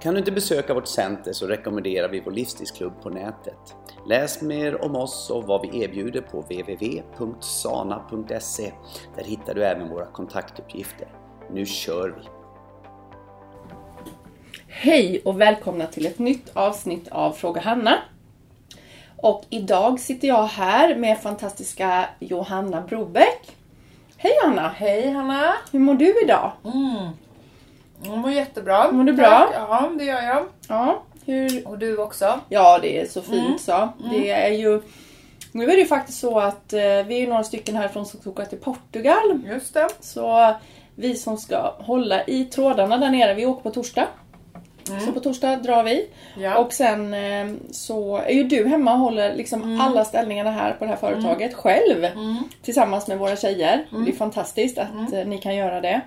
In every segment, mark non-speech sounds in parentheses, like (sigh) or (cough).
Kan du inte besöka vårt center så rekommenderar vi vår livsstilsklubb på nätet. Läs mer om oss och vad vi erbjuder på www.sana.se. Där hittar du även våra kontaktuppgifter. Nu kör vi! Hej och välkomna till ett nytt avsnitt av Fråga Hanna. Och idag sitter jag här med fantastiska Johanna Brobeck. Hej Johanna! Hej Hanna! Hur mår du idag? Mm. Jag mår jättebra. Mår du bra? Ja, det gör jag. Ja, hur... Och du också? Ja, det är så fint Mm. så. Det är ju... Nu är det ju faktiskt så att eh, vi är några stycken härifrån som ska åka till Portugal. Just det. Så vi som ska hålla i trådarna där nere, vi åker på torsdag. Så på torsdag drar vi. Ja. Och sen eh, så är ju du hemma och håller liksom alla ställningarna här på det här företaget själv. Tillsammans med våra tjejer. Det är fantastiskt att eh, ni kan göra det.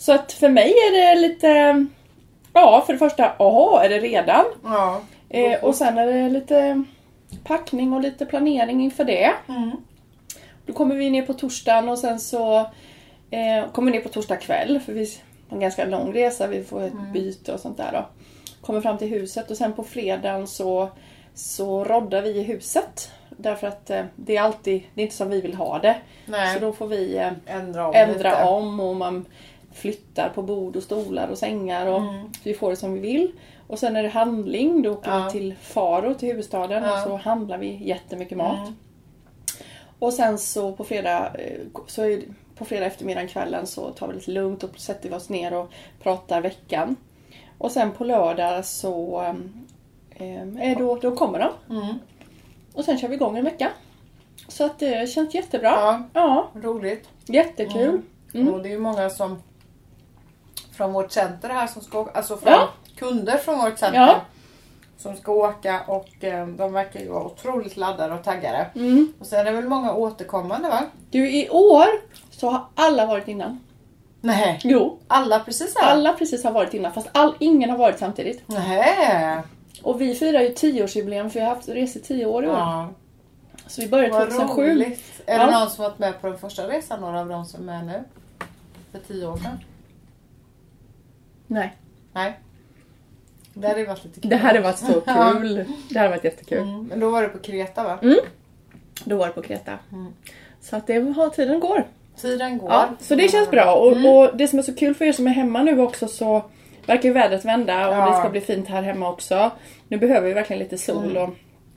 Så att för mig är det lite... Ja, för det första, aha, är det redan? ja. Eh, och sen är det lite packning och lite planering inför det. Mm. Då kommer vi ner på torsdagen och sen så eh, kommer vi ner på torsdag kväll för vi har en ganska lång resa, vi får ett byte och sånt där då. Kommer fram till huset och sen på fredagen så, så roddar vi i huset. Därför att eh, det är alltid, det är inte som vi vill ha det. Nej. Så då får vi eh, Ändra om ändra lite. om och man flyttar på bord och stolar och sängar och så vi får det som vi vill. Och sen är det handling, då åker Ja. vi till Faro, till huvudstaden Ja. och så handlar vi jättemycket mat. Och sen så på fredag, eh, så är, på fredag eftermiddag kvällen så tar vi lite lugnt och sätter vi oss ner och pratar veckan. Och sen på lördag så eh, är då, då kommer de. Mm. Och sen kör vi igång en vecka. Så att det känns jättebra. Ja. ja Roligt. jättekul. Mm. Och det är ju många som från vårt center här som ska åka, alltså från Ja. kunder från vårt center. Ja. Som ska åka och eh, de verkar ju vara otroligt laddade och taggade. Mm. Och sen är det väl många återkommande va? Du, i år så har alla varit innan. Nej. Jo, Alla precis här? alla precis har varit innan fast all, ingen har varit samtidigt. Nej. Och vi firar ju 10-årsjubileum för vi har haft resor 10 år i år. Ja. Så vi började Vad 2007. roligt. Är Ja. det någon som varit med på den första resan? Några av de som är nu? För tio år sedan? Nej, Nej. Det hade varit lite kul. det hade varit så (laughs) kul. Det hade varit jättekul. Mm. Men då var det på Kreta va? Då var det på Kreta. Mm. Så att det har tiden går. Tiden går. Ja, så det känns bra. Och, och det som är så kul för er som är hemma nu också så verkar ju vädret vända och Ja. det ska bli fint här hemma också. Nu behöver vi verkligen lite sol och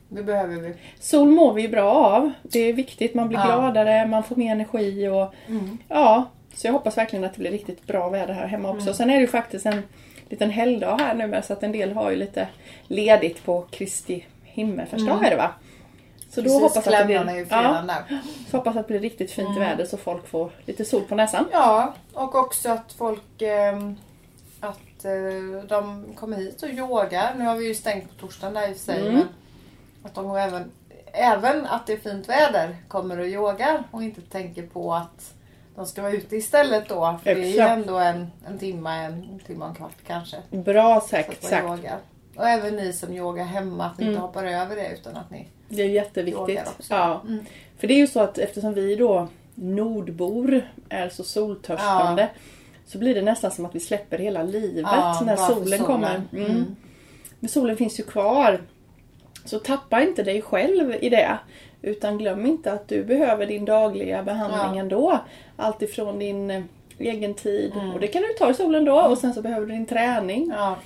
Det behöver vi. Sol mår vi ju bra av. Det är viktigt, man blir Ja. gladare, man får mer energi och Mm. ja. Så jag hoppas verkligen att det blir riktigt bra väder här hemma också. Mm. Sen är det ju faktiskt en liten helgdag här nu så att en del har ju lite ledigt på Kristi himmelfärdsdag är det va? Så då Mm. Precis, hoppas att det klämmarna är ju blir, ja, där. så hoppas att det blir riktigt fint Mm. väder så folk får lite sol på näsan. Ja, och också att folk ehm, att eh, de kommer hit och yogar. Nu har vi ju stängt på torsdagen där i och för sig. Mm. Men att de går även, även att det är fint väder kommer och yogar och inte tänker på att de ska vara ute istället då. För det är ju ändå en, en timme, en timme och en kvart kanske. Bra sagt. yogar. Och även ni som yogar hemma, att ni Mm. inte hoppar över det utan att ni Det är jätteviktigt. Ja. Mm. För det är ju så att eftersom vi då nordbor är så soltörstande så blir det nästan som att vi släpper hela livet Ja, när för solen kommer. Mm. Mm. Men solen finns ju kvar. Så tappa inte dig själv i det. Utan glöm inte att du behöver din dagliga behandling Ja. ändå. Allt ifrån din eh, egen tid. Mm. Och det kan du ta i solen då. Och sen så behöver du din träning. Ja.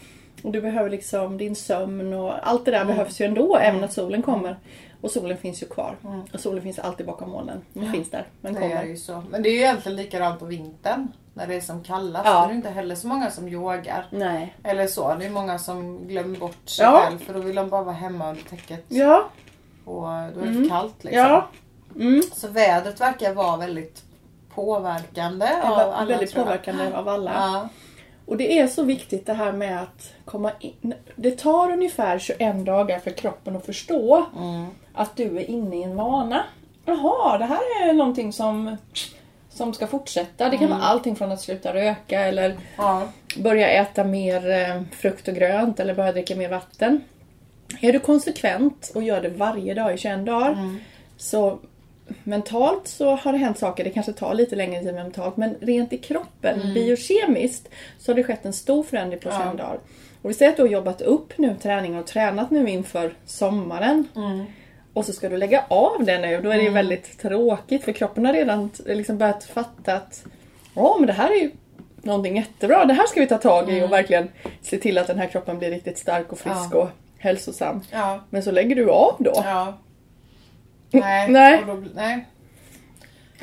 Och du behöver liksom din sömn och allt det där behövs ju ändå även när solen kommer. Och solen finns ju kvar. Mm. Och solen finns alltid bakom molnen. Den Ja, finns där. Den Det kommer. är ju så. Men det är ju egentligen likadant på vintern. När det är som kallast. Ja. Då är det inte heller så många som yogar. Nej. Eller så. Det är många som glömmer bort sig Ja. själv. För då vill de bara vara hemma under täcket. Ja. Och då är det Mm. för kallt liksom. Ja. Mm. Så vädret verkar vara väldigt påverkande av alla. väldigt tror jag. påverkande av alla. Ja. Och det är så viktigt det här med att komma in. Det tar ungefär 21 dagar för kroppen att förstå Mm. att du är inne i en vana. jaha, det här är någonting som, som ska fortsätta. Det kan vara allting från att sluta röka eller Ja. börja äta mer eh, frukt och grönt eller börja dricka mer vatten. Är du konsekvent och gör det varje dag i 21 dagar så mentalt så har det hänt saker. Det kanske tar lite längre tid mentalt men rent i kroppen, biokemiskt, så har det skett en stor förändring på 21 Ja. dagar. Och vi säger att du har jobbat upp nu träningen och tränat nu inför sommaren. Och så ska du lägga av det nu. Då är det ju väldigt tråkigt för kroppen har redan t- liksom börjat fatta att Ja men det här är ju någonting jättebra. Det här ska vi ta tag i och verkligen se till att den här kroppen blir riktigt stark och frisk Ja. och hälsosam. Ja. Men så lägger du av då. Ja. Nej. Nej. Och då, nej.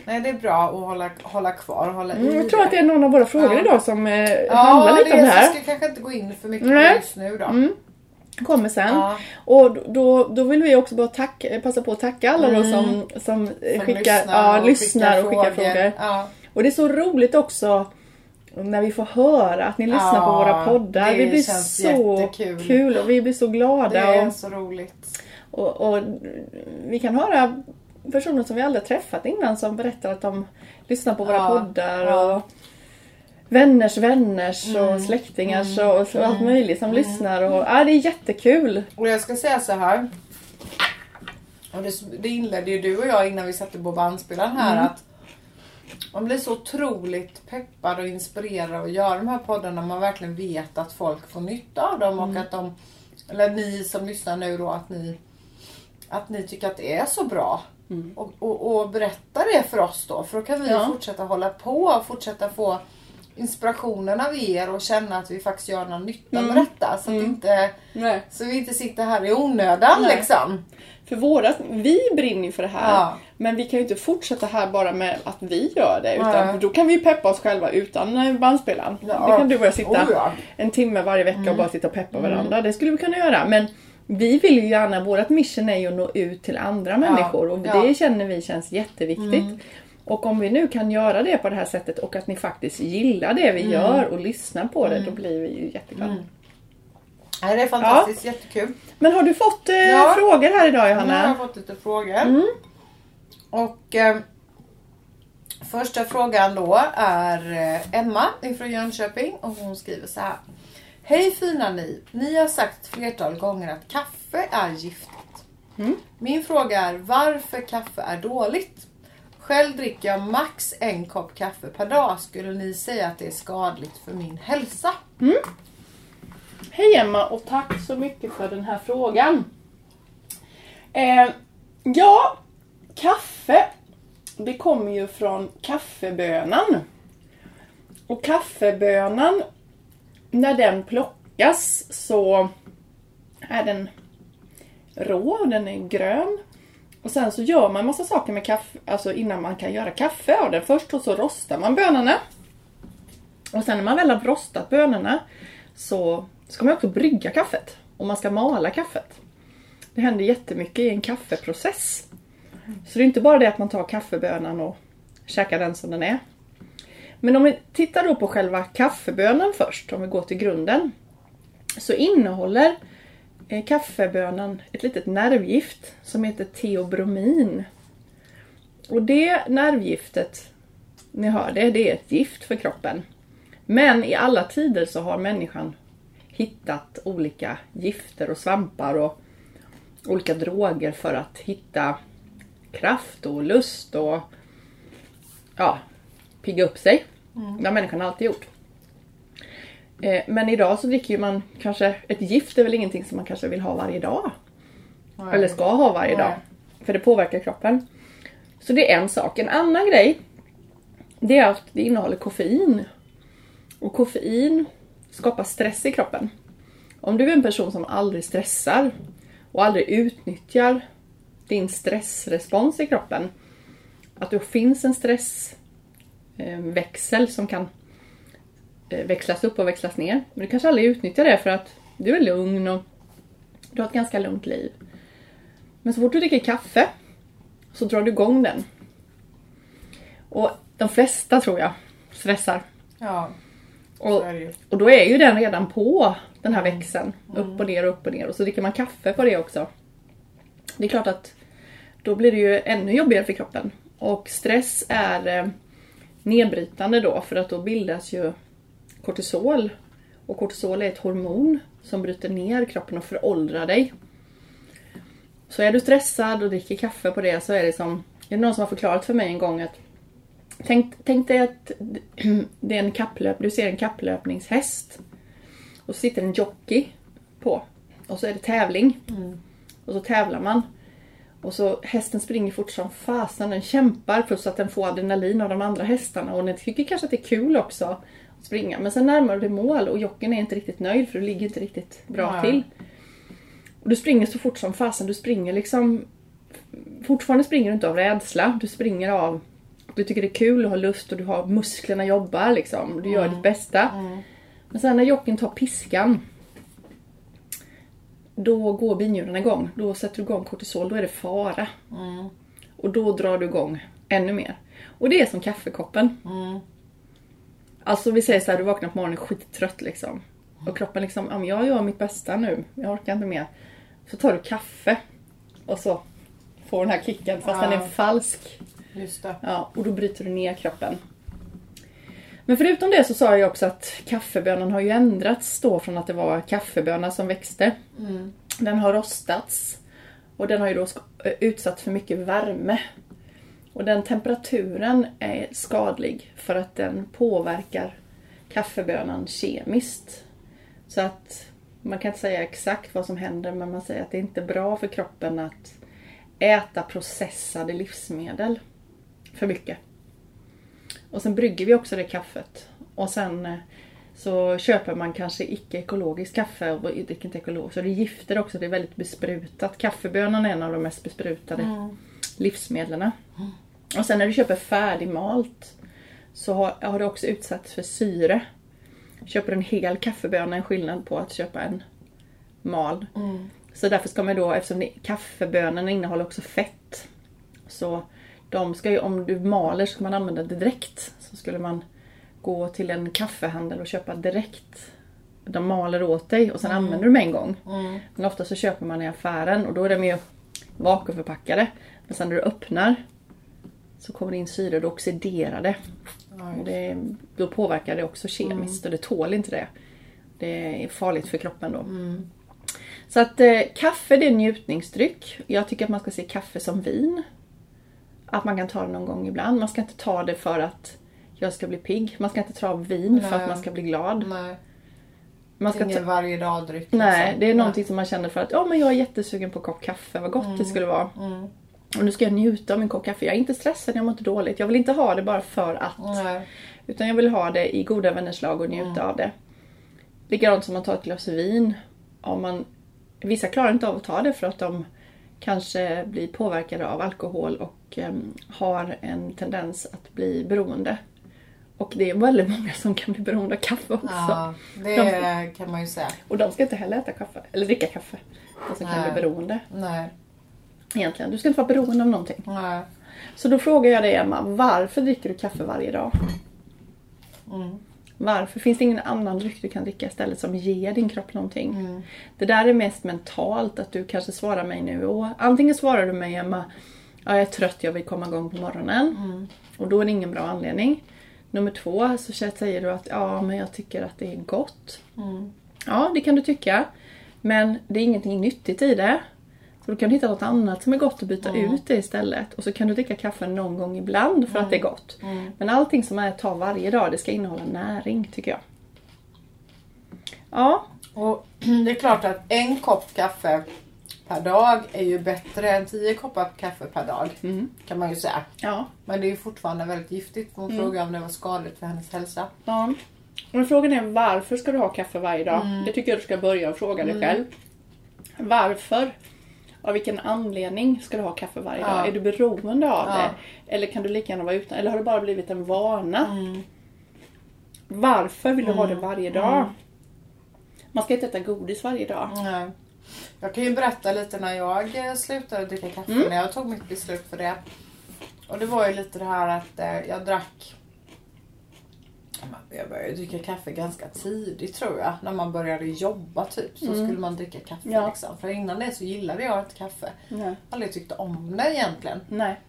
Nej, det är bra att hålla, hålla kvar och hålla i Mm, jag tror att det är någon av våra frågor Ja. idag som eh, Ja, handlar lite det om det är, här. ska jag kanske inte gå in för mycket Nej. på just nu då. Mm. Kommer sen. Ja. Och då, då vill vi också bara tacka, passa på att tacka alla då som, som, eh, Som skickar, ja, och lyssnar och skickar frågor. Ja. Och det är så roligt också när vi får höra att ni lyssnar på Ja, våra poddar. det Vi blir så jättekul. kul och vi blir så Det glada. är Och, så roligt. och, och vi kan höra personer som vi aldrig träffat innan som berättar att de lyssnar på våra Ja, poddar. ja. Mm. Och vänners vänners och släktingars och, och allt möjligt som lyssnar. Och, ja, det är jättekul. Och jag ska säga så här. Och det, det inledde ju du och jag innan vi satte på bandspelaren här Mm. att man blir så otroligt peppad och inspirerad att göra de här poddarna. Man verkligen vet att folk får nytta av dem Mm. och att de, eller ni som lyssnar nu då, att ni, att ni tycker att det är så bra. Och, och, och berätta det för oss då. För då kan vi Mm. Ja. fortsätta hålla på och fortsätta få inspirationen av er och känna att vi faktiskt gör någon nytta Mm. med detta. Så att inte Nej. så vi inte sitter här i onödan Nej. liksom. För våra, vi brinner ju för det här. Ja. Men vi kan ju inte fortsätta här bara med att vi gör det. Utan Nej. då kan vi peppa oss själva utan eh, bandspelaren. Ja. Det kan du och jag sitta Oh, ja. en timme varje vecka och bara sitta och peppa varandra. Det skulle vi kunna göra. Men vi vill ju gärna, vårt mission är ju att nå ut till andra människor och det känner vi känns jätteviktigt. Och om vi nu kan göra det på det här sättet och att ni faktiskt gillar det vi gör och lyssnar på det, då blir vi ju jätteglada. Nej, det är fantastiskt, jättekul. Men har du fått eh, Ja. frågor här idag har Johanna? jag fått lite frågor. Och eh, första frågan då är eh, Emma ifrån Jönköping och hon skriver så här. Hej fina ni! Ni har sagt flertal gånger att kaffe är giftigt. Min fråga är varför kaffe är dåligt? Själv dricker jag max en kopp kaffe per dag. Skulle ni säga att det är skadligt för min hälsa? Mm. Hej Emma och tack så mycket för den här frågan. Eh, ja, kaffe. Det kommer ju från kaffebönan. Och kaffebönan, när den plockas så är den rå, den är grön. Och sen så gör man massa saker med kaffe, alltså innan man kan göra kaffe av den. Först så rostar man bönorna. Och sen när man väl har rostat bönorna så ska man också brygga kaffet. Och man ska mala kaffet. Det händer jättemycket i en kaffeprocess. Så det är inte bara det att man tar kaffebönan och käkar den som den är. Men om vi tittar då på själva kaffebönan först, om vi går till grunden. Så innehåller kaffebönan ett litet nervgift som heter teobromin. Och det nervgiftet, ni hör det, det är ett gift för kroppen. Men i alla tider så har människan hittat olika gifter och svampar och olika droger för att hitta kraft och lust och ja, pigga upp sig. Det har människan alltid gjort. Eh, Men idag så dricker man kanske, ett gift är väl ingenting som man kanske vill ha varje dag. Eller ska ha varje Nej. dag. För det påverkar kroppen. Så det är en sak. En annan grej, det är att det innehåller koffein. Och koffein skapar stress i kroppen. Om du är en person som aldrig stressar och aldrig utnyttjar din stressrespons i kroppen. Att det finns en stressväxel som kan växlas upp och växlas ner. Men du kanske aldrig utnyttjar det för att du är lugn och du har ett ganska lugnt liv. Men så fort du dricker kaffe så drar du igång den. Och de flesta tror jag stressar. Ja, Och, och då är ju den redan på den här växeln. Upp och ner, upp och ner. Och så dricker man kaffe på det också. Det är klart att då blir det ju ännu jobbigare för kroppen. Och stress är eh, nedbrytande då för att då bildas ju kortisol. Och kortisol är ett hormon som bryter ner kroppen och föråldrar dig. Så är du stressad och dricker kaffe på det så är det som... Det är någon som har förklarat för mig en gång att Tänk, tänk dig att (clears throat) det är en kapplöp, du ser en kapplöpningshäst. Och så sitter en jockey på. Och så är det tävling. Och så tävlar man. Och så hästen springer fort som fasen. Den kämpar plus att den får adrenalin av de andra hästarna. Och den tycker kanske att det är kul också springa. Men sen närmar du dig mål och jockeyn är inte riktigt nöjd för du ligger inte riktigt bra Nej. till. Och du springer så fort som fasen. Du springer liksom... Fortfarande springer du inte av rädsla. Du springer av... Du tycker det är kul och har lust och du har musklerna jobbar liksom. Du gör ditt bästa. Men sen när jockeyn tar piskan. Då går binjurarna igång. Då sätter du igång kortisol. Då är det fara. Och då drar du igång ännu mer. Och det är som kaffekoppen. Alltså vi säger så här, du vaknar på morgonen skittrött liksom. Och kroppen liksom, ja men jag gör mitt bästa nu. Jag orkar inte mer. Så tar du kaffe. Och så får den här kicken fast den Ja. är falsk. Just det. Ja, och då bryter du ner kroppen. Men förutom det så sa jag också att kaffebönan har ju ändrats då från att det var kaffeböna som växte. Den har rostats. Och den har ju då utsatts för mycket värme. Och den temperaturen är skadlig för att den påverkar kaffebönan kemiskt. Så att man kan inte säga exakt vad som händer men man säger att det är inte bra för kroppen att äta processade livsmedel för mycket. Och sen brygger vi också det kaffet. Och sen eh, så köper man kanske icke ekologiskt kaffe och dricker inte ekologiskt. Så det är gifter också, det är väldigt besprutat. Kaffebönan är en av de mest besprutade livsmedlen. Och sen när du köper färdigmalt så har, har det också utsatts för syre. Köper en hel kaffeböna är en skillnad på att köpa en mal. Så därför ska man då, eftersom det, kaffebönorna innehåller också fett. Så de ska ju, om du maler så ska man använda det direkt. Så skulle man gå till en kaffehandel och köpa direkt. De maler åt dig och sen använder du dem en gång. Men ofta så köper man i affären och då är de ju vakuumförpackade. Men sen när du öppnar så kommer det in syre då oxiderar det. Och det då påverkar det också kemiskt och det tål inte det. Det är farligt för kroppen då. Så att eh, kaffe det är njutningsdryck. Jag tycker att man ska se kaffe som vin. Att man kan ta det någon gång ibland. Man ska inte ta det för att jag ska bli pigg. Man ska inte ta vin för att Nej. man ska bli glad. Nej, Man ska ingen varje dag dryck. Nej, liksom. det är någonting som man känner för att ja, men jag är jättesugen på en kopp kaffe. Vad gott det skulle vara. Och nu ska jag njuta av min kopp kaffe. Jag är inte stressad, jag mår inte dåligt. Jag vill inte ha det bara för att. Nej. Utan jag vill ha det i goda vänners lag och njuta av det. Likadant som man tar ett glas vin. Om man, vissa klarar inte av att ta det för att de kanske blir påverkade av alkohol och em, har en tendens att bli beroende. Och det är väldigt många som kan bli beroende av kaffe också. Ja, det kan man ju säga. Och de ska inte heller äta kaffe, eller dricka kaffe. De som kan Nej. bli beroende. Nej. Egentligen, du ska inte vara beroende av någonting. Nej. Så då frågar jag dig Emma, varför dricker du kaffe varje dag? Varför? Finns det ingen annan dryck du kan dricka istället som ger din kropp någonting? Det där är mest mentalt, att du kanske svarar mig nu. Och antingen svarar du mig Emma, ja, jag är trött, jag vill komma igång på morgonen. Och då är det ingen bra anledning. Nummer två så säger du att ja, men jag tycker att det är gott. Ja, det kan du tycka. Men det är ingenting nyttigt i det. Så då kan du hitta något annat som är gott och byta ut det istället. Och så kan du dricka kaffe någon gång ibland för att det är gott. Men allting som är att ta varje dag, det ska innehålla näring tycker jag. Ja, Och (clears throat) det är klart att en kopp kaffe per dag är ju bättre än tio koppar kaffe per dag. Kan man ju säga. ja, Men det är ju fortfarande väldigt giftigt. Hon frågade om det var skadligt för hennes hälsa. ja. Och frågan är varför ska du ha kaffe varje dag? Det tycker jag du ska börja och fråga dig själv. Varför? Av vilken anledning ska du ha kaffe varje Ja. dag? Är du beroende av Ja. det? Eller kan du lika gärna vara utan? Eller har det bara blivit en vana? Varför vill du ha det varje dag? Man ska inte äta godis varje dag. Nej. Jag kan ju berätta lite när jag eh, slutade dricka kaffe. Mm. När jag tog mitt beslut för det. Och det var ju lite det här att eh, jag drack Jag började dricka kaffe ganska tidigt tror jag. När man började jobba typ så skulle man dricka kaffe. Ja. Liksom. För innan det så gillade jag inte kaffe. Nej. Aldrig tyckte om det egentligen. Nej.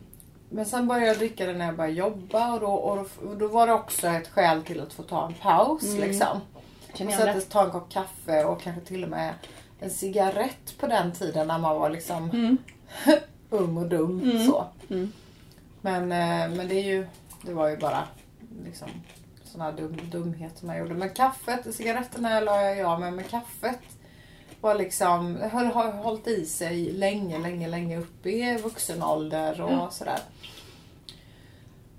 Men sen började jag dricka det när jag började jobba och då, och då, och då var det också ett skäl till att få ta en paus. Liksom. Och sig ta en kopp kaffe och kanske till och med en cigarett på den tiden när man var liksom (laughs) ung och dum. Så. Mm. Men, eh, men det är ju, det var ju bara liksom sån här dum, dumhet som jag gjorde. Men kaffet, cigaretterna la jag ja med, men kaffet var liksom, höll, har hållit i sig länge, länge, länge upp i vuxen ålder och sådär.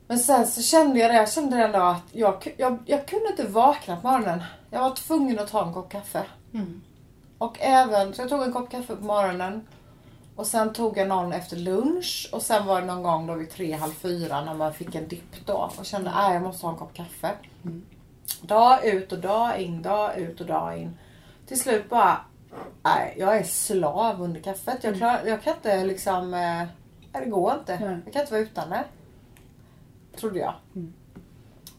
Men sen så kände jag det, jag kände ändå att jag, jag, jag kunde inte vakna på morgonen. Jag var tvungen att ta en kopp kaffe. Mm. Och även, så jag tog en kopp kaffe på morgonen. Och sen tog jag någon efter lunch. Och sen var det någon gång då vid tre, halv fyra när man fick en dipp då. Och kände att jag måste ha en kopp kaffe. Dag ut och dag in, dag ut och dag in. Till slut bara, nej jag är slav under kaffet. Jag, klar, jag kan inte liksom, eh, nej, det går inte. Nej. Jag kan inte vara utan det. Trodde jag.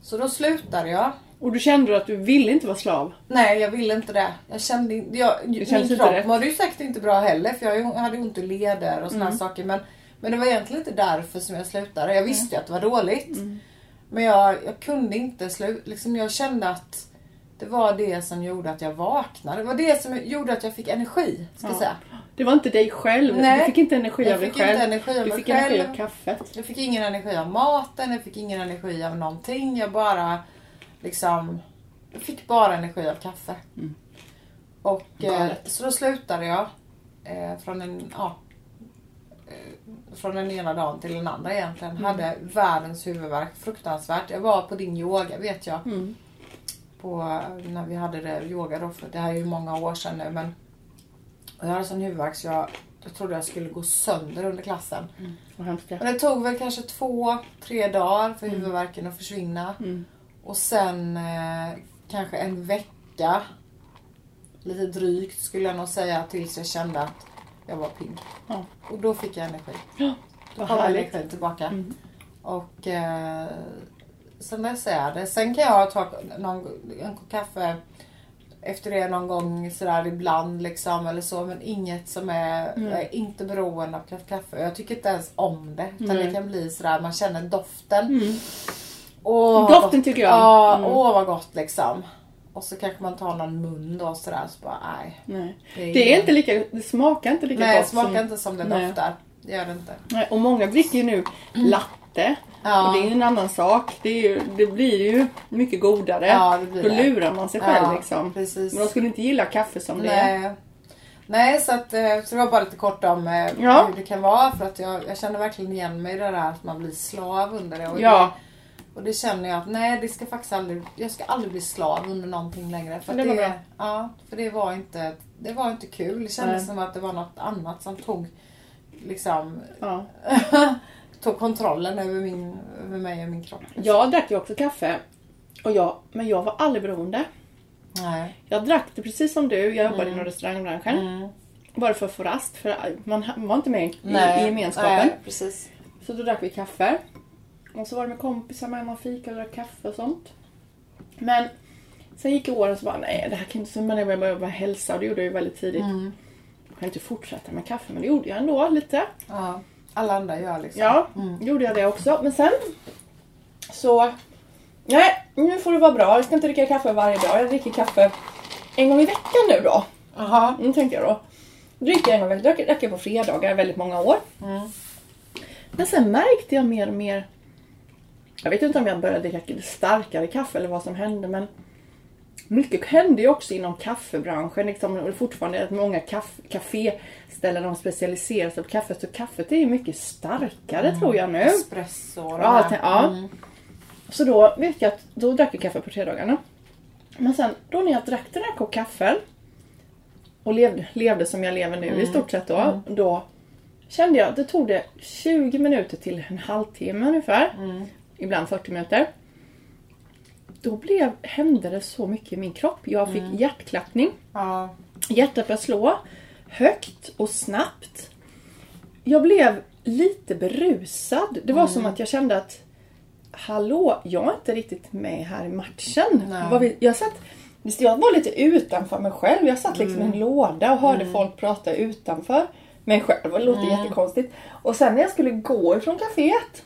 Så då slutade jag. Och du kände att du ville inte vara slav? Nej, jag ville inte det. Jag kände. Jag, min kändes inte kropp mådde ju säkert inte bra heller för jag hade ont i leder och såna Mm. saker. Men, men det var egentligen inte därför som jag slutade. Jag visste ju att det var dåligt. Mm. Men jag, jag kunde inte sluta. Liksom jag kände att det var det som gjorde att jag vaknade. Det var det som gjorde att jag fick energi. Ska Ja. säga. Det var inte dig själv. Nej. Du fick inte energi av dig själv. energi av du fick energi själv. av kaffet. Jag fick ingen energi av maten, jag fick ingen energi av någonting. Jag bara liksom... Jag fick bara energi av kaffe. Och eh, så då slutade jag eh, från en... Ja, eh, från den ena dagen till den andra egentligen. Hade världens huvudvärk. Fruktansvärt. Jag var på din yoga vet jag. Mm. På, när vi hade det yoga då. För det här är ju många år sedan nu. Men och jag hade sån huvudvärk så jag, jag trodde jag skulle gå sönder under klassen. Vad hemskt det. Men det tog väl kanske två, tre dagar för huvudvärken att försvinna. Mm. Och sen eh, kanske en vecka, lite drygt skulle jag nog säga, tills jag kände att jag var pigg. Ja. Och då fick jag energi. Ja, Då kom energin tillbaka. Mm. Och eh, sen dess är det. Sen kan jag ta någon, en kopp kaffe efter det någon gång sådär ibland liksom eller så. Men inget som är, Mm. är inte beroende av kaffe. Jag tycker inte ens om det. Utan Nej. det kan bli sådär, man känner doften. Mm. Åh, Doften tycker jag om. Ja, Mm. åh vad gott liksom. Och så kanske man tar någon mun då sådär så bara nej. Nej. Det är, Det är inte lika, det smakar inte lika Nej, gott smakar som... inte som det Nej. doftar. Det gör det inte. Nej, och många dricker ju nu latte. Ja. Och det är ju en annan sak. Det, ju, det blir ju mycket godare. Ja, det blir Då det. lurar man sig själv Ja, liksom. precis. Men de skulle inte gilla kaffe som det är. Nej. Nej, så, att, eh, så det var bara lite kort om eh, Ja. hur det kan vara. För att jag, jag känner verkligen igen mig i det där att man blir slav under det. Och, Ja. det, och det känner jag att nej, det ska faktiskt aldrig, jag ska aldrig bli slav under någonting längre. För Det var det, bra. ja, för det var inte, det var inte kul. Det kändes Nej. som att det var något annat som tog liksom Ja. (laughs) tog kontrollen över, min, över mig och min kropp. Jag drack ju också kaffe. Och jag, men jag var aldrig beroende. Nej. Jag drack det precis som du. Jag jobbade inom restaurangbranschen. Mm. Bara för att få rast. För man var inte med i, i gemenskapen. Nej, precis. Så då drack vi kaffe. Och så var det med kompisar med, man fika och drack kaffe och sånt. Men sen gick åren så bara, nej det här kan inte, började jobba med hälsa och det gjorde jag ju väldigt tidigt. Mm. Jag kan inte fortsätta med kaffe men det gjorde jag ändå lite. Ja. Alla andra gör liksom. Ja, gjorde jag det också. Men sen så, nej nu får det vara bra. Jag ska inte dricka kaffe varje dag. Jag dricker kaffe en gång i veckan nu då. Jaha. Mm, tänkte jag då. Dricker jag en gång i veckan. Drack jag på fredagar väldigt många år. Mm. Men sen märkte jag mer och mer Jag vet inte om jag började dricka starkare kaffe eller vad som hände men Mycket hände ju också inom kaffebranschen. Liksom, och är fortfarande att många kaff- kaféställen de specialiserar sig på kaffe. Så kaffet är ju mycket starkare tror jag nu. Espresso och Ja, allting- ja. Mm. Så då vet jag att då drack jag kaffe på fredagarna. Men sen då när jag drack den här kopp kaffe och levde, levde som jag lever nu i stort sett då. Då kände jag det tog det 20 minuter till en halvtimme ungefär. Ibland 40 minuter. Då blev, hände det så mycket i min kropp. Jag fick hjärtklappning. Ja. Hjärtat började slå högt och snabbt. Jag blev lite berusad. Det var som att jag kände att hallå, jag är inte riktigt med här i matchen. Nej. Jag satt visst, jag var lite utanför mig själv. Jag satt liksom Mm. i en låda och hörde folk prata utanför mig själv. Det låter Mm. jättekonstigt. Och sen när jag skulle gå ifrån kaféet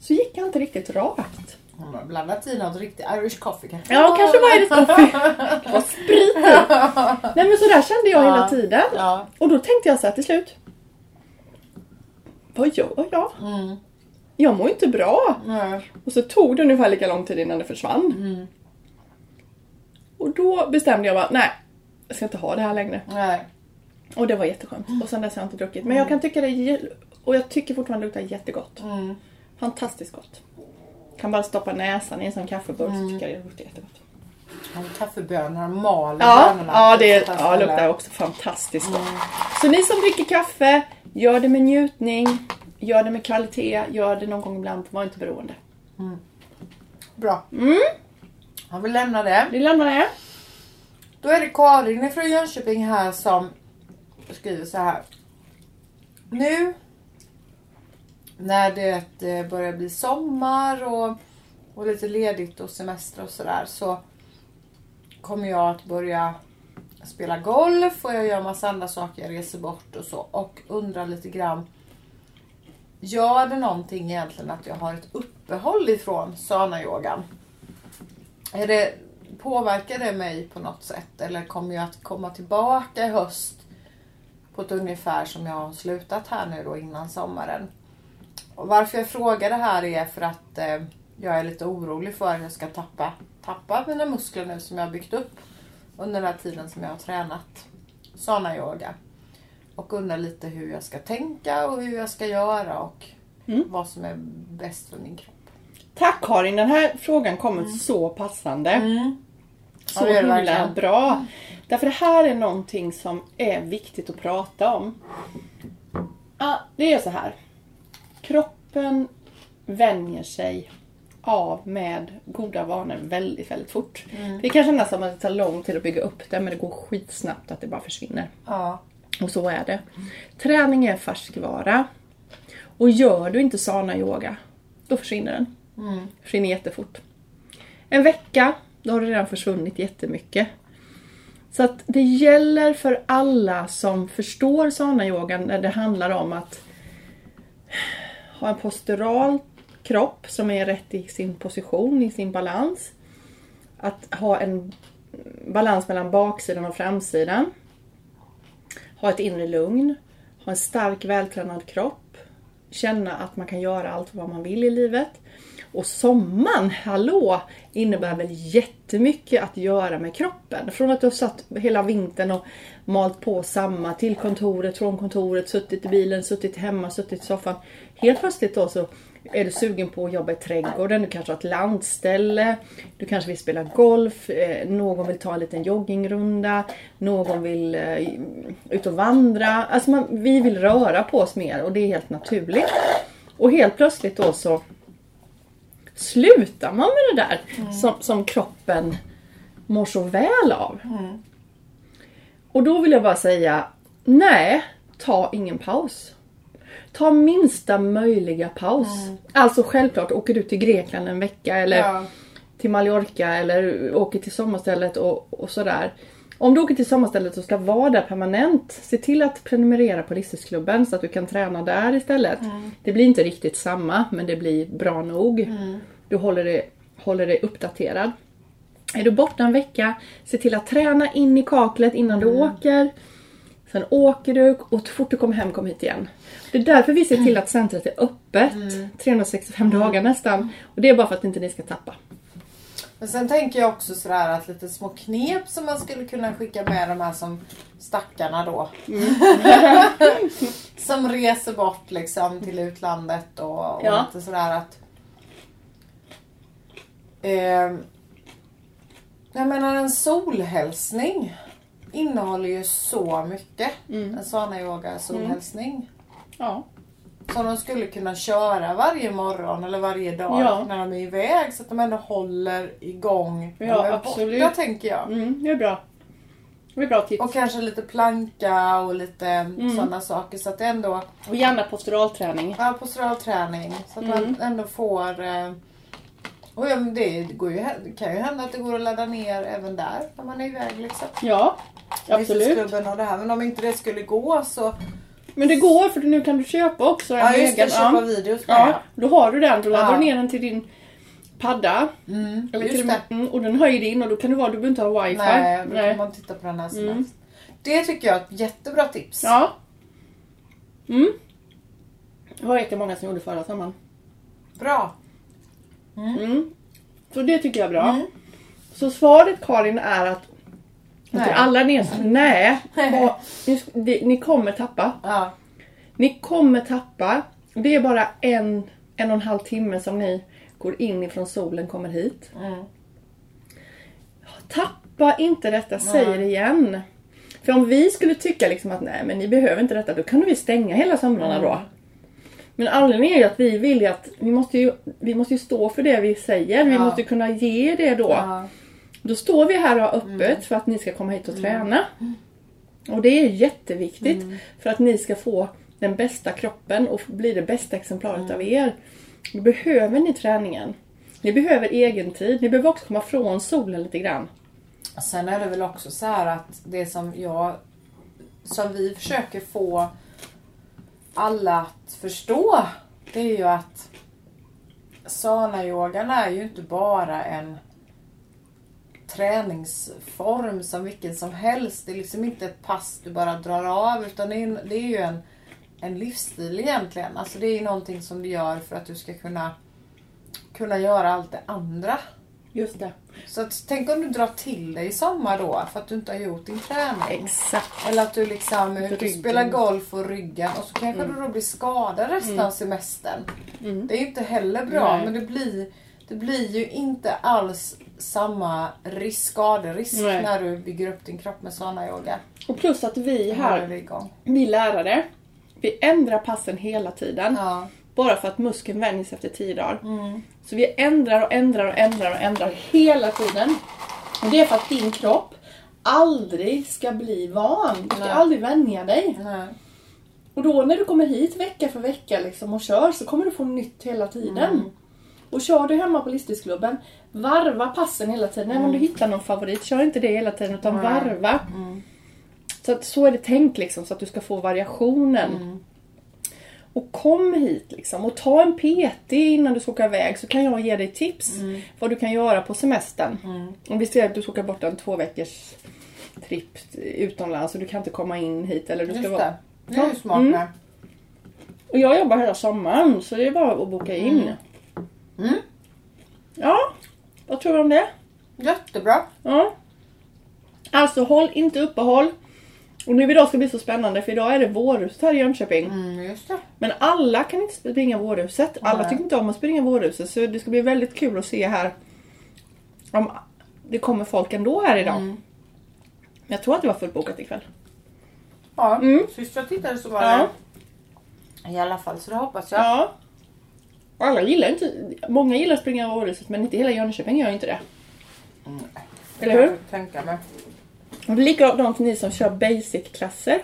så gick jag inte riktigt rakt. Hon har blandat i något riktigt Irish coffee kanske. Ja, kanske var Irish coffee. Var sprit. (laughs) Nej men så där kände jag Ja. hela tiden. Ja. Och då tänkte jag så här till slut. Vad gör jag? Mm. Jag mår inte bra. Nej. Och så tog det ungefär lika lång tid innan det försvann. Mm. Och då bestämde jag bara, nej, jag ska inte ha det här längre. Nej. Och det var jätteskönt. Och sen dess har jag inte druckit. Men jag kan tycka det och jag tycker fortfarande det luktar jättegott. Mm. Fantastiskt gott. Kan bara stoppa näsan i en sån kaffeburk så tycker jag det luktar jättegott. Och kaffebönor, maler Ja, bönorna. ja det ett ja, luktar också fantastiskt gott. Så ni som dricker kaffe, gör det med njutning, gör det med kvalitet, gör det någon gång ibland, var inte beroende. Bra. Mm. Ja, vi lämnar det. Vi lämnar det. Då är det Karin från Jönköping här som skriver så här. Nu när det börjar bli sommar och, och lite ledigt och semester och sådär så kommer jag att börja spela golf och jag gör massa andra saker. Jag reser bort och så och undrar lite grann. Gör det någonting egentligen att jag har ett uppehåll ifrån sana-yogan? Är det, påverkar det mig på något sätt? Eller kommer jag att komma tillbaka i höst på ett ungefär som jag har slutat här nu då innan sommaren? Och varför jag frågar det här är för att eh, jag är lite orolig för att jag ska tappa, tappa mina muskler nu som jag har byggt upp under den här tiden som jag har tränat sana yoga. Och undrar lite hur jag ska tänka och hur jag ska göra och Mm. vad som är bäst för min kropp. Tack Karin, den här frågan kommer så passande. Så Ja, himla bra. Därför det här är någonting som är viktigt att prata om. Ja, det är så här. Kroppen vänjer sig av med goda vanor väldigt, väldigt fort. Det kan kännas som att det tar lång tid att bygga upp det, men det går skitsnabbt att det bara försvinner. Ja. Och så är det. Träning är färskvara. Och gör du inte sana yoga, då försvinner den. Försvinner jättefort. En vecka, då har det redan försvunnit jättemycket. Så att det gäller för alla som förstår sana yogan när det handlar om att ha en postural kropp som är rätt i sin position, i sin balans. Att ha en balans mellan baksidan och framsidan ha ett inre lugn, ha en stark vältränad kropp, känna att man kan göra allt vad man vill i livet. Och sommaren, hallå, innebär väl jättemycket att göra med kroppen. Från att du har satt hela vintern och malt på samma till kontoret, från kontoret, suttit i bilen, suttit hemma, suttit i soffan. Helt plötsligt då så är du sugen på att jobba i trädgården, du kanske har ett landställe, du kanske vill spela golf, eh, någon vill ta en liten joggingrunda, någon vill eh, ut och vandra. Alltså man, vi vill röra på oss mer och det är helt naturligt. Och helt plötsligt då så slutar man med det där som, som kroppen mår så väl av. Och då vill jag bara säga, nej, ta ingen paus. Ta minsta möjliga paus. Alltså självklart, åker du till Grekland en vecka eller Ja. till Mallorca eller åker till sommarstället och, och sådär. Om du åker till sommarstället och ska vara där permanent, se till att prenumerera på Livsstilsklubben så att du kan träna där istället. Det blir inte riktigt samma, men det blir bra nog. Du håller dig, håller dig uppdaterad. Är du borta en vecka, se till att träna in i kaklet innan du åker. Sen åker du och så fort du kommer hem, kom hit igen. Det är därför vi ser till att centret är öppet 365 dagar nästan. Och det är bara för att inte ni ska tappa. Men sen tänker jag också sådär att lite små knep som man skulle kunna skicka med de här som stackarna då. (laughs) (laughs) som reser bort liksom till utlandet och, och Ja. lite sådär att... Eh, jag menar en solhälsning innehåller ju så mycket. En sån yoga solhälsning. Ja. Som de skulle kunna köra varje morgon eller varje dag Ja. när de är iväg så att de ändå håller igång Ja, när de är absolut. borta tänker jag. Mm, det är bra. Det är bra tips. Och kanske lite planka och lite Mm. sådana saker så att det ändå Och gärna posturalträning. Ja, posturalträning. Så att Mm. man ändå får eh, Och det, går ju, kan ju hända att det går att ladda ner även där när man är iväg liksom. Ja, absolut. Och det här. Men om inte det skulle gå så... Men det går för nu kan du köpa också en Ja just det, egen. köpa ja. videos. ja, då har du den. Då laddar Ja. du ner den till din padda. Mm, Eller till och med, mm, och den höjer in och då kan det vara, du behöver inte ha wifi. Nej, då kan man titta på den här Mm. Det tycker jag är ett jättebra tips. Ja. Mm. Det var jättemånga som gjorde förra sommaren. Bra. Mm. Så det tycker jag är bra. Mm. Så svaret Karin är att Nej. till alla ni nej, och, ni, det- ni kommer tappa. Ja. Ni kommer tappa. Det är bara en, en och en halv timme som ni går in ifrån solen kommer hit. Mm. Tappa inte detta, säger det igen. För om vi skulle tycka liksom att nej men ni behöver inte detta, då kan vi stänga hela somrarna då. Men anledningen är ju att vi vill ju att vi måste ju, vi måste ju stå för det vi säger. Vi Ja. måste kunna ge det då. Ja. Då står vi här och har öppet för att ni ska komma hit och träna. Och det är jätteviktigt för att ni ska få den bästa kroppen och bli det bästa exemplaret av er. Då behöver ni träningen. Ni behöver egen tid. Ni behöver också komma från solen lite grann. Sen är det väl också så här att det som jag som vi försöker få alla att förstå det är ju att sana-yogan är ju inte bara en träningsform som vilken som helst. Det är liksom inte ett pass du bara drar av utan det är, det är ju en, en livsstil egentligen. Alltså det är ju någonting som du gör för att du ska kunna kunna göra allt det andra. Just det. Så att, tänk om du drar till dig i sommar då för att du inte har gjort din träning. Exakt. Eller att du liksom och Ryggen. spelar golf och ryggen och så kanske du då blir skadad resten av semestern. Mm. Det är inte heller bra Nej. men det blir, det blir ju inte alls samma risk, skaderisk Nej. när du bygger upp din kropp med såna yoga. Och plus att vi Här är här, vi vi lärare, vi ändrar passen hela tiden. Ja. Bara för att muskeln vänjs efter 10 dagar. Mm. Så vi ändrar och ändrar och ändrar och ändrar hela tiden. Och det är för att din kropp aldrig ska bli van. Du ska Nej. aldrig vänja dig. Nej. Och då när du kommer hit vecka för vecka liksom och kör så kommer du få nytt hela tiden. Mm. Och kör du hemma på Listisklubben, varva passen hela tiden. Även om du hittar någon favorit, kör inte det hela tiden utan Mm. Varva. Mm. Så, att, så är det tänkt liksom, så att du ska få variationen. Mm. Och kom hit liksom och ta en PT innan du ska åka iväg så kan jag ge dig tips vad du kan göra på semestern. Mm. Om vi ser att du ska åka bort en två veckors tripp utomlands och du kan inte komma in hit eller du ska Just vara... det. Det är ju smart Mm. Och jag jobbar hela sommaren så det är bara att boka in. Mm. Ja, vad tror du om det? Jättebra. Ja. Alltså håll inte uppehåll. Och nu idag ska bli så spännande för idag är det vårhuset här i Jönköping. Mm, just det. Men alla kan inte springa vårhuset. Alla tycker inte om att springa vårhuset. Så det ska bli väldigt kul att se här om det kommer folk ändå här idag. Mm. Men jag tror att det var fullbokat ikväll. Ja, Mm. sist jag tittade så var det i alla fall. Så det hoppas jag. Ja. Alla gillar inte, många gillar att springa vårhuset men inte hela Jönköping gör inte det. Mm. Eller hur? Tänka mig. Och det är likadant ni som kör basic-klasser.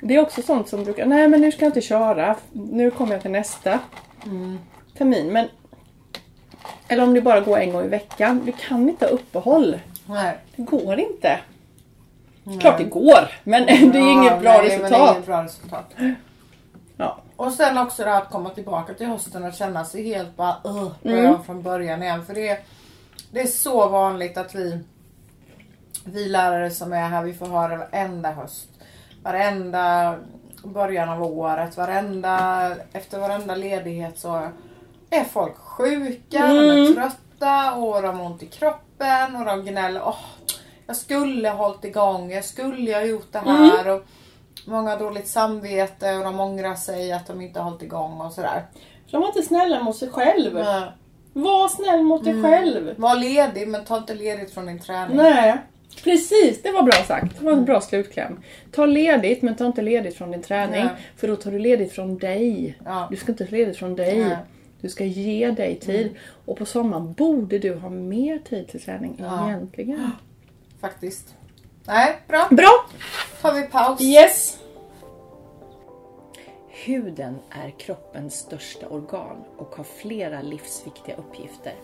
Det är också sånt som brukar, nej men nu ska jag inte köra, nu kommer jag till nästa Mm. termin. Men, eller om du bara går en gång i veckan, du kan inte ha uppehåll. Nej. Det går inte. Klart det går, men (laughs) det är Ja, inget bra nej, men det är resultat. inget bra resultat. Ja. Och sen också det här att komma tillbaka till hösten och känna sig helt bara uh, Mm. från början igen. För det är, det är så vanligt att vi, vi lärare som är här, vi får höra varenda höst. Varenda början av året, varenda, efter varenda ledighet så är folk sjuka, de är Mm. trötta och de har ont i kroppen och de gnäller. Åh, jag skulle ha hållit igång, jag skulle ha gjort det här. Och många har dåligt samvete och de ångrar sig att de inte har hållit igång och sådär. De var inte snälla mot sig själv. Men, Var snäll mot dig själv. var ledig men ta inte ledigt från din träning. Nej. Precis, det var bra sagt. Det var en bra slutkläm. Ta ledigt men ta inte ledigt från din träning. Nej. För då tar du ledigt från dig. Ja. Du ska inte ta ledigt från dig. Nej. Du ska ge dig tid. Och på sommaren borde du ha mer tid till träning Ja. egentligen. (gasps) Faktiskt. Nej, bra. Bra! Tar vi paus. Yes! Huden är kroppens största organ och har flera livsviktiga uppgifter.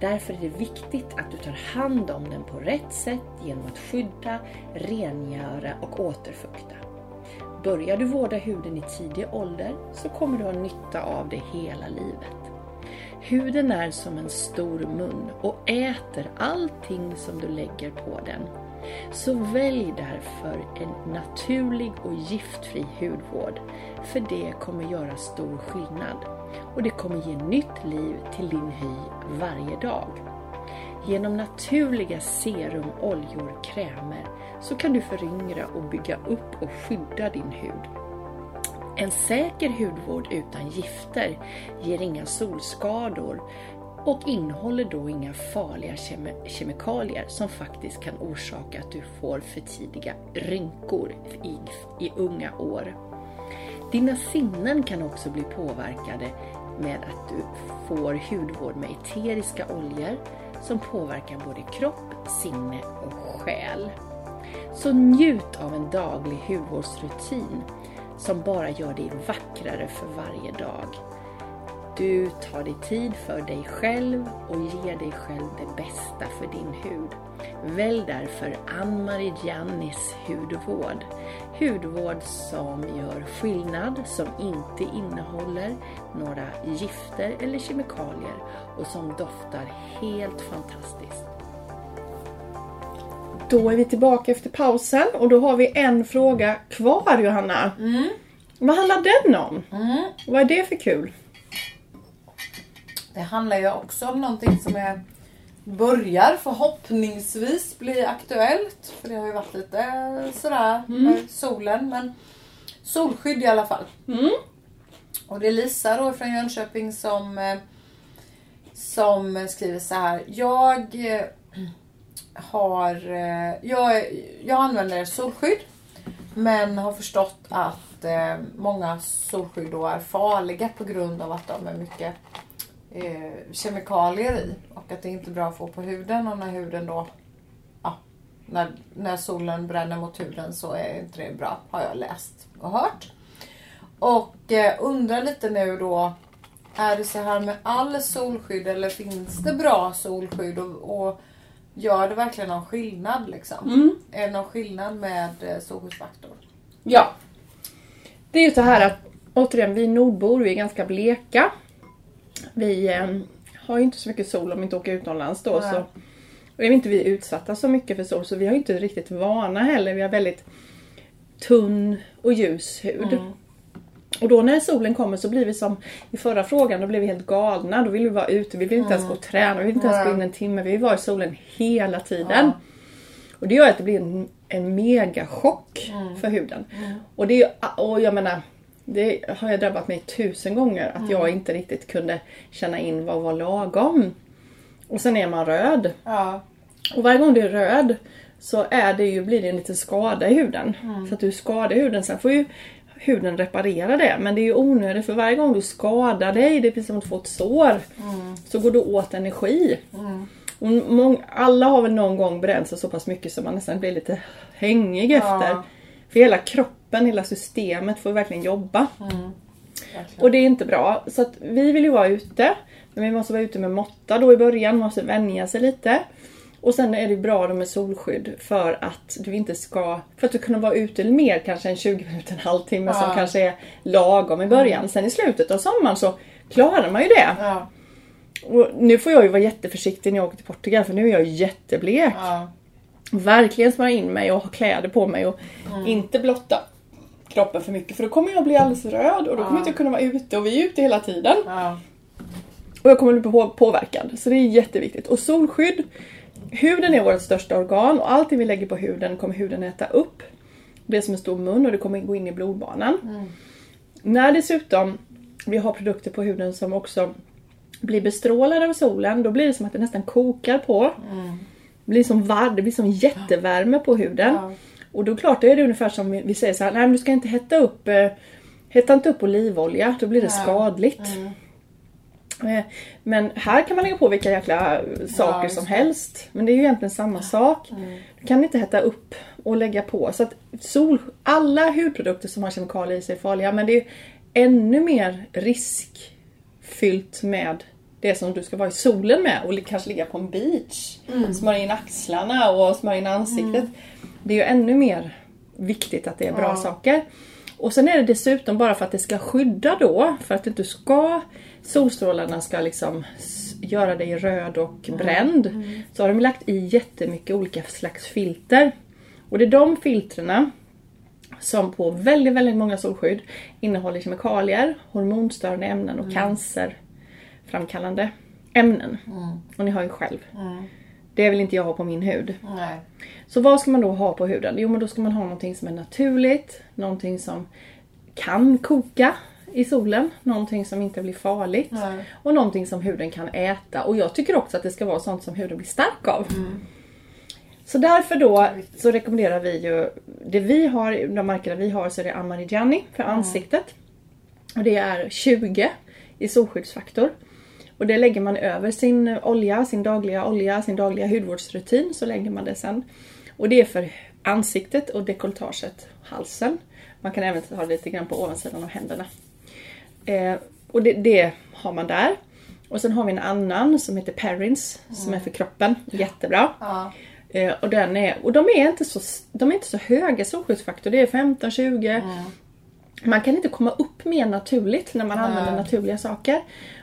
Därför är det viktigt att du tar hand om den på rätt sätt genom att skydda, rengöra och återfukta. Börjar du vårda huden i tidig ålder så kommer du ha nytta av det hela livet. Huden är som en stor mun och äter allting som du lägger på den. Så välj därför en naturlig och giftfri hudvård, för det kommer göra stor skillnad. Och det kommer ge nytt liv till din hy varje dag. Genom naturliga serum, oljor, krämer så kan du föryngra och bygga upp och skydda din hud. En säker hudvård utan gifter ger inga solskador och innehåller då inga farliga kemi kemikalier som faktiskt kan orsaka att du får för tidiga rynkor i, i unga år. Dina sinnen kan också bli påverkade med att du får hudvård med eteriska oljor som påverkar både kropp, sinne och själ. Så njut av en daglig hudvårdsrutin som bara gör dig vackrare för varje dag. Du tar dig tid för dig själv och ger dig själv det bästa för din hud. Välj därför Ann-Marie Giannis hudvård. Hudvård som gör skillnad, som inte innehåller några gifter eller kemikalier och som doftar helt fantastiskt. Då är vi tillbaka efter pausen och då har vi en fråga kvar Johanna. Mm. Vad handlar den om? Mm. Vad är det för kul? Det handlar ju också om någonting som är börjar förhoppningsvis bli aktuellt. För det har ju varit lite sådär med solen. Men solskydd i alla fall. Mm. Och det är Lisa då från Jönköping som, som skriver så här. Jag eh, har, eh, jag, jag använder solskydd. Men har förstått att eh, många solskydd då är farliga på grund av att de är mycket eh, kemikalier i. Och att det inte är bra att få på huden och när huden då ja, när, när solen bränner mot huden så är inte det bra har jag läst och hört. Och eh, undrar lite nu då är det så här med all solskydd eller finns det bra solskydd och, och gör det verkligen någon skillnad liksom? Mm. Är det någon skillnad med eh, solskyddsfaktor? Ja. Det är ju så här att återigen, vi nordbor, vi är ganska bleka. Vi eh, har ju inte så mycket sol om vi inte åker utomlands då. Nej. Så, och är inte vi utsatta så mycket för sol så vi har inte riktigt vana heller. Vi har väldigt tunn och ljus hud. Mm. Och då när solen kommer så blir vi som i förra frågan, då blev vi helt galna. Då vill vi vara ute, vi vill inte ens gå och träna, vi vill inte ens gå in en timme. Vi vill vara i solen hela tiden. Ja. Och det gör att det blir en, en megachock för huden. Och, det, är- och jag menar, det har jag drabbat mig tusen gånger att jag inte riktigt kunde känna in vad var lagom. Och sen är man röd. Ja. Och varje gång du är röd så är det ju, blir det en liten skada i huden. Så att du skadar huden. Sen får ju huden reparera det. Men det är ju onödigt för varje gång du skadar dig, det är precis som att få ett sår. Så går du åt energi. Och mång, alla har väl någon gång bränt sig så pass mycket så man nästan blir lite hängig efter. För hela kroppen, hela systemet får verkligen jobba. Och det är inte bra. Så att vi vill ju vara ute. Men vi måste vara ute med måtta då i början. Man måste vänja sig lite. Och sen är det bra då med solskydd för att du inte ska... För att du kunna vara ute mer kanske en 20 minuter, en halvtimme som Ja. kanske är lagom i början. Sen i slutet av sommaren så klarar man ju det. Ja. Och nu får jag ju vara jätteförsiktig när jag åker till Portugal för nu är jag jätteblek. Ja. Verkligen smörja in mig och ha kläder på mig och Mm. inte blotta kroppen för mycket för då kommer jag bli alldeles röd och då kommer jag inte kunna vara ute och vi är ute hela tiden. Ja. Och jag kommer bli på- påverkad. Så det är jätteviktigt. Och solskydd. Huden är vårt största organ och allting vi lägger på huden kommer huden äta upp. Det är som en stor mun och det kommer gå in i blodbanan. När dessutom vi har produkter på huden som också blir bestrålade av solen, då blir det som att det nästan kokar på. Det blir som var, det blir som jättevärme på huden. Ja. Och då klart, det är det ungefär som vi säger så här, nej men du ska inte hetta upp, eh, hetta inte upp olivolja, då blir det Ja. skadligt. Eh, Men här kan man lägga på vilka jäkla saker just som helst. Men det är ju egentligen samma sak. Du kan inte hetta upp och lägga på. Så att sol, alla hudprodukter som har kemikalier i sig är farliga. Men det är ännu mer riskfyllt med det som du ska vara i solen med och kanske ligga på en beach. Smörja in axlarna och smörja in ansiktet. Det är ju ännu mer viktigt att det är bra saker. Och sen är det dessutom bara för att det ska skydda då, för att inte ska solstrålarna ska liksom göra dig röd och bränd. Så har de lagt i jättemycket olika slags filter. Och det är de filtrerna som på väldigt, väldigt många solskydd innehåller kemikalier, hormonstörande ämnen och cancerframkallande ämnen. Och ni har ju själv. Det vill inte jag ha på min hud. Nej. Så vad ska man då ha på huden? Jo men då ska man ha någonting som är naturligt, någonting som kan koka i solen, någonting som inte blir farligt Nej. och någonting som huden kan äta. Och jag tycker också att det ska vara sånt som huden blir stark av. Så därför då så rekommenderar vi ju, det vi har, de märkena vi har så är det Amarigiani för ansiktet. Och det är 20 i solskyddsfaktor. Och det lägger man över sin olja, sin dagliga olja, sin dagliga hudvårdsrutin. Så lägger man det sen. Och det är för ansiktet och dekolletaget, halsen. Man kan även ha det lite grann på ovansidan av händerna. Eh, och det, det har man där. Och sen har vi en annan som heter Perrins som är för kroppen. Jättebra. Ja. Eh, och, den är, och de är inte så, de är inte så höga solskyddsfaktor. Det är 15-20. Man kan inte komma upp mer naturligt när man använder naturliga saker.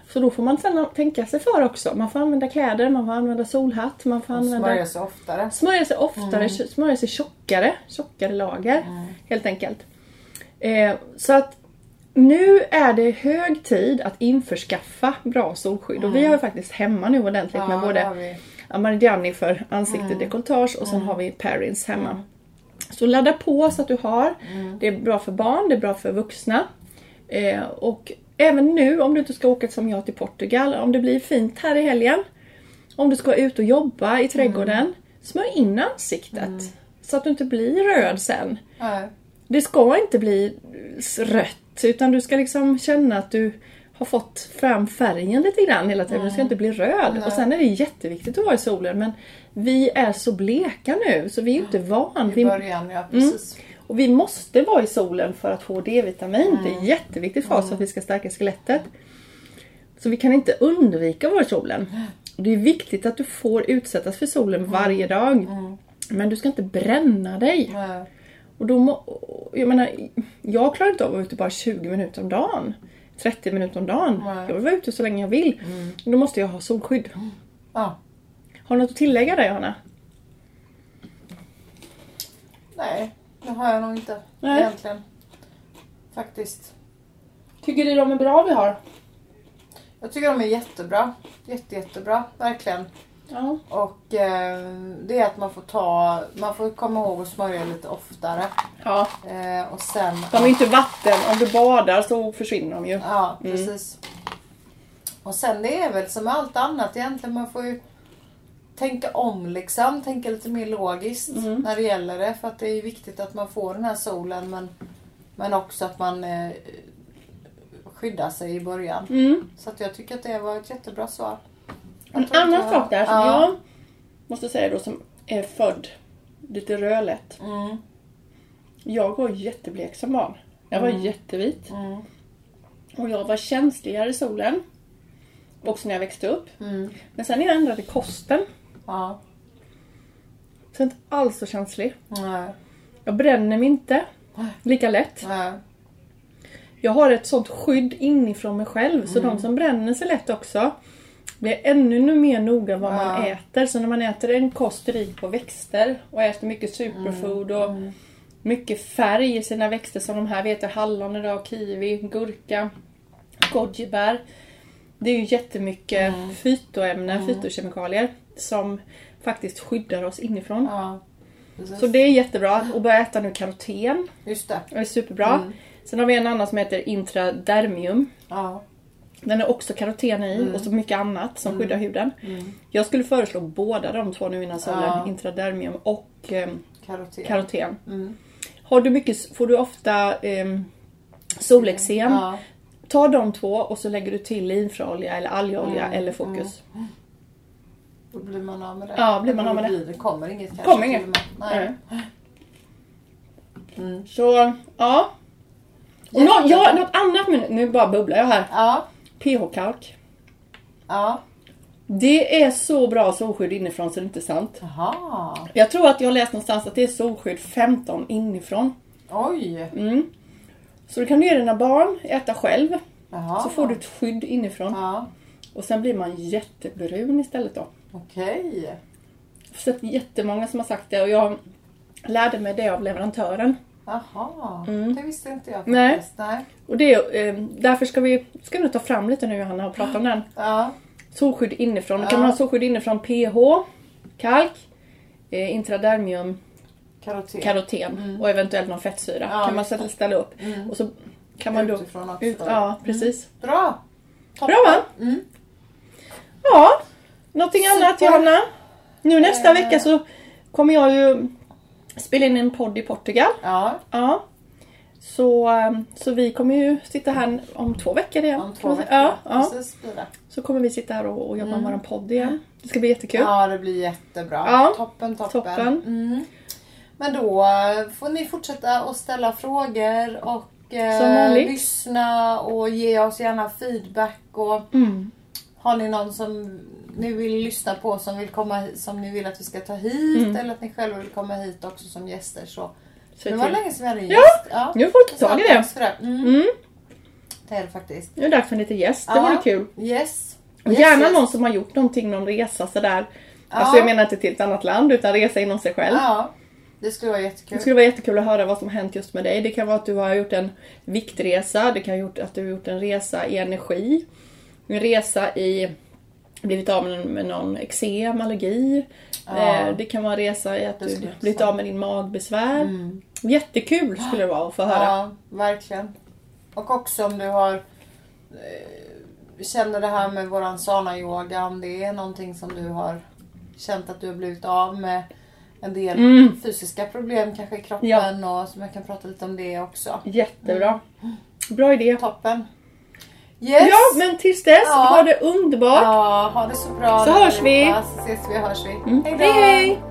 Så då får man sen tänka sig för också. Man får använda kläder, man får använda solhatt, man får använda... Smörja sig oftare. Smörja sig oftare, smörja sig tjockare, tjockare lager. Helt enkelt. Eh, så att nu är det hög tid att införskaffa bra solskydd. Och vi har ju faktiskt hemma nu ordentligt med Ja, det både. Amarigiani för ansikte dekolletage och sen har vi Perrins hemma. Så ladda på så att du har. Det är bra för barn, det är bra för vuxna. Eh, och även nu om du inte ska åka som jag till Portugal, om det blir fint här i helgen. Om du ska ute och jobba i trädgården, smörj in ansiktet. Så att du inte blir röd sen. Nej. Det ska inte bli rött utan du ska liksom känna att du har fått fram färgen lite grann hela tiden. Du ska inte bli röd. Och sen är det jätteviktigt att vara i solen men vi är så bleka nu så vi är inte van. I början, ja precis. Och vi måste vara i solen för att få D-vitamin. Det är jätteviktigt för oss för att vi ska stärka skelettet. Så vi kan inte undvika att vara i solen. Det är viktigt att du får utsättas för solen varje dag. Men du ska inte bränna dig. Och då må, jag menar, jag klarar inte av att vara ute bara 20 minuter om dagen. 30 minuter om dagen. Nej. Jag vill vara ute så länge jag vill. Och Då måste jag ha solskydd. Ja. Har du något att tillägga där Johanna? Nej, det har jag nog inte Nej. egentligen. Faktiskt. Tycker du de är bra vi har? Jag tycker de är jättebra. Jätte, jättebra, verkligen. Ja. Och eh, det är att man får ta, man får komma ihåg att smörja lite oftare. ja. Eh, och sen... De är inte vatten. Om du badar så försvinner de ju. Ja, precis. Och sen det är väl som allt annat egentligen. Man får ju tänka om liksom. Tänka lite mer logiskt när det gäller det. För att det är viktigt att man får den här solen men, men också att man eh, skyddar sig i början. Mm. Så att jag tycker att det var ett jättebra svar. En annan jag- sak där som ja. jag måste säga då som är född lite rödlätt. Mm, Jag var jätteblek som barn. Jag var jättevit. mm, Och jag var känsligare i solen. Också när jag växte upp. mm. Men sen när jag ändrade kosten Ja. så är jag inte alls så känslig. Nej. Jag bränner mig inte lika lätt. Nej. Jag har ett sånt skydd inifrån mig själv så de som bränner sig lätt också blir ännu mer noga vad man Ja. äter. Så när man äter en kost rik på växter och äter mycket superfood och mycket färg i sina växter som de här vet jag, hallon idag, kiwi, gurka, gojibär. Det är ju jättemycket fytoämnen, fytokemikalier som faktiskt skyddar oss inifrån. Ja. Så det är jättebra att börja äta nu karoten. Just det. Det är superbra. Sen har vi en annan som heter intradermium. Ja. Den är också karoten i och så mycket annat som skyddar huden. Jag skulle föreslå båda de två nu innan solen. Ja. Intradermium och ehm, Karoten. karoten. Mm. Har du mycket, får du ofta um, solexem, Ja. ta de två och så lägger du till linfröolja eller algolja eller fokus. Blir man av med det. Ja, blir man av med det. blir Det kommer inget kanske. Kommer inget. Nej. Nej. Så, ja. Och nå, ja, något annat, men nu bara bubblar jag här. Ja. pH-kalk. Ja. Det är så bra solskydd inifrån så det är inte sant. Jaha. Jag tror att jag har läst någonstans att det är solskydd 15 inifrån. Oj. Mm. Så du kan ge dina barn äta själv. Jaha. Så får du ett skydd inifrån. Ja. Och sen blir man jättebrun istället då. Okej. Jag har sett jättemånga som har sagt det och jag lärde mig det av leverantören. Jaha. Det visste inte jag Nej. faktiskt. Nej. Och det, eh, därför ska vi ska vi ta fram lite nu Johanna och prata om den. Ja. Solskydd inifrån. Då kan Ja. man ha solskydd inifrån PH, kalk, eh, intradermium, Karoten. karoten och eventuellt någon fettsyra. Ja, kan man ställa, ställa upp. Och så kan man då... Utifrån också Ut, ja, precis. Bra. Toppen. Bra va? Mm. Ja, någonting annat Super. Johanna? Nu nästa Eh. vecka så kommer jag ju spela in en podd i Portugal. Ja. Ja. Så, eh, så vi kommer ju sitta här om två veckor igen. Om två veckor. Ja, ja. Precis. Så kommer vi sitta här och, och jobba med vår podd igen. Det ska bli jättekul. Ja, det blir jättebra. Ja. Toppen, toppen. Toppen. Mm. Men då eh, får ni fortsätta att ställa frågor och eh, lyssna och ge oss gärna feedback. Och Mm. Har ni någon som ni vill lyssna på som, vill komma, som ni vill att vi ska ta hit Mm. eller att ni själva vill komma hit också som gäster så. Säg det var till. länge sedan vi hade en Ja, gäst. Ja, Nu får vi ta tag i det. för det. Mm. Mm. Det är det faktiskt. Nu är det dags för en liten gäst. Det Ja. vore kul. Yes. Och Yes, gärna yes. någon som har gjort någonting, någon resa sådär. Ja. Alltså jag menar inte till ett annat land utan resa inom sig själv. Ja, det skulle vara jättekul. Det skulle vara jättekul att höra vad som har hänt just med dig. Det kan vara att du har gjort en viktresa, det kan gjort att du har gjort en resa i energi, en resa i blivit av med, någon eksem, allergi. Ja. Eh, Det kan vara en resa i att du blivit av med din magbesvär. Mm. Jättekul skulle det vara att få höra. Ja, verkligen. Och också om du har eh, känner det här med våran sana-yoga, om det är någonting som du har känt att du har blivit av med en del Mm. fysiska problem kanske i kroppen och som jag kan prata lite om det också. Jättebra. Bra idé. Toppen. Yes! Ja, men tills dess, Ja. ha det underbart. Ja, ha det så bra. Så hörs vi. Så ses vi hörs vi. Mm. Hej hej!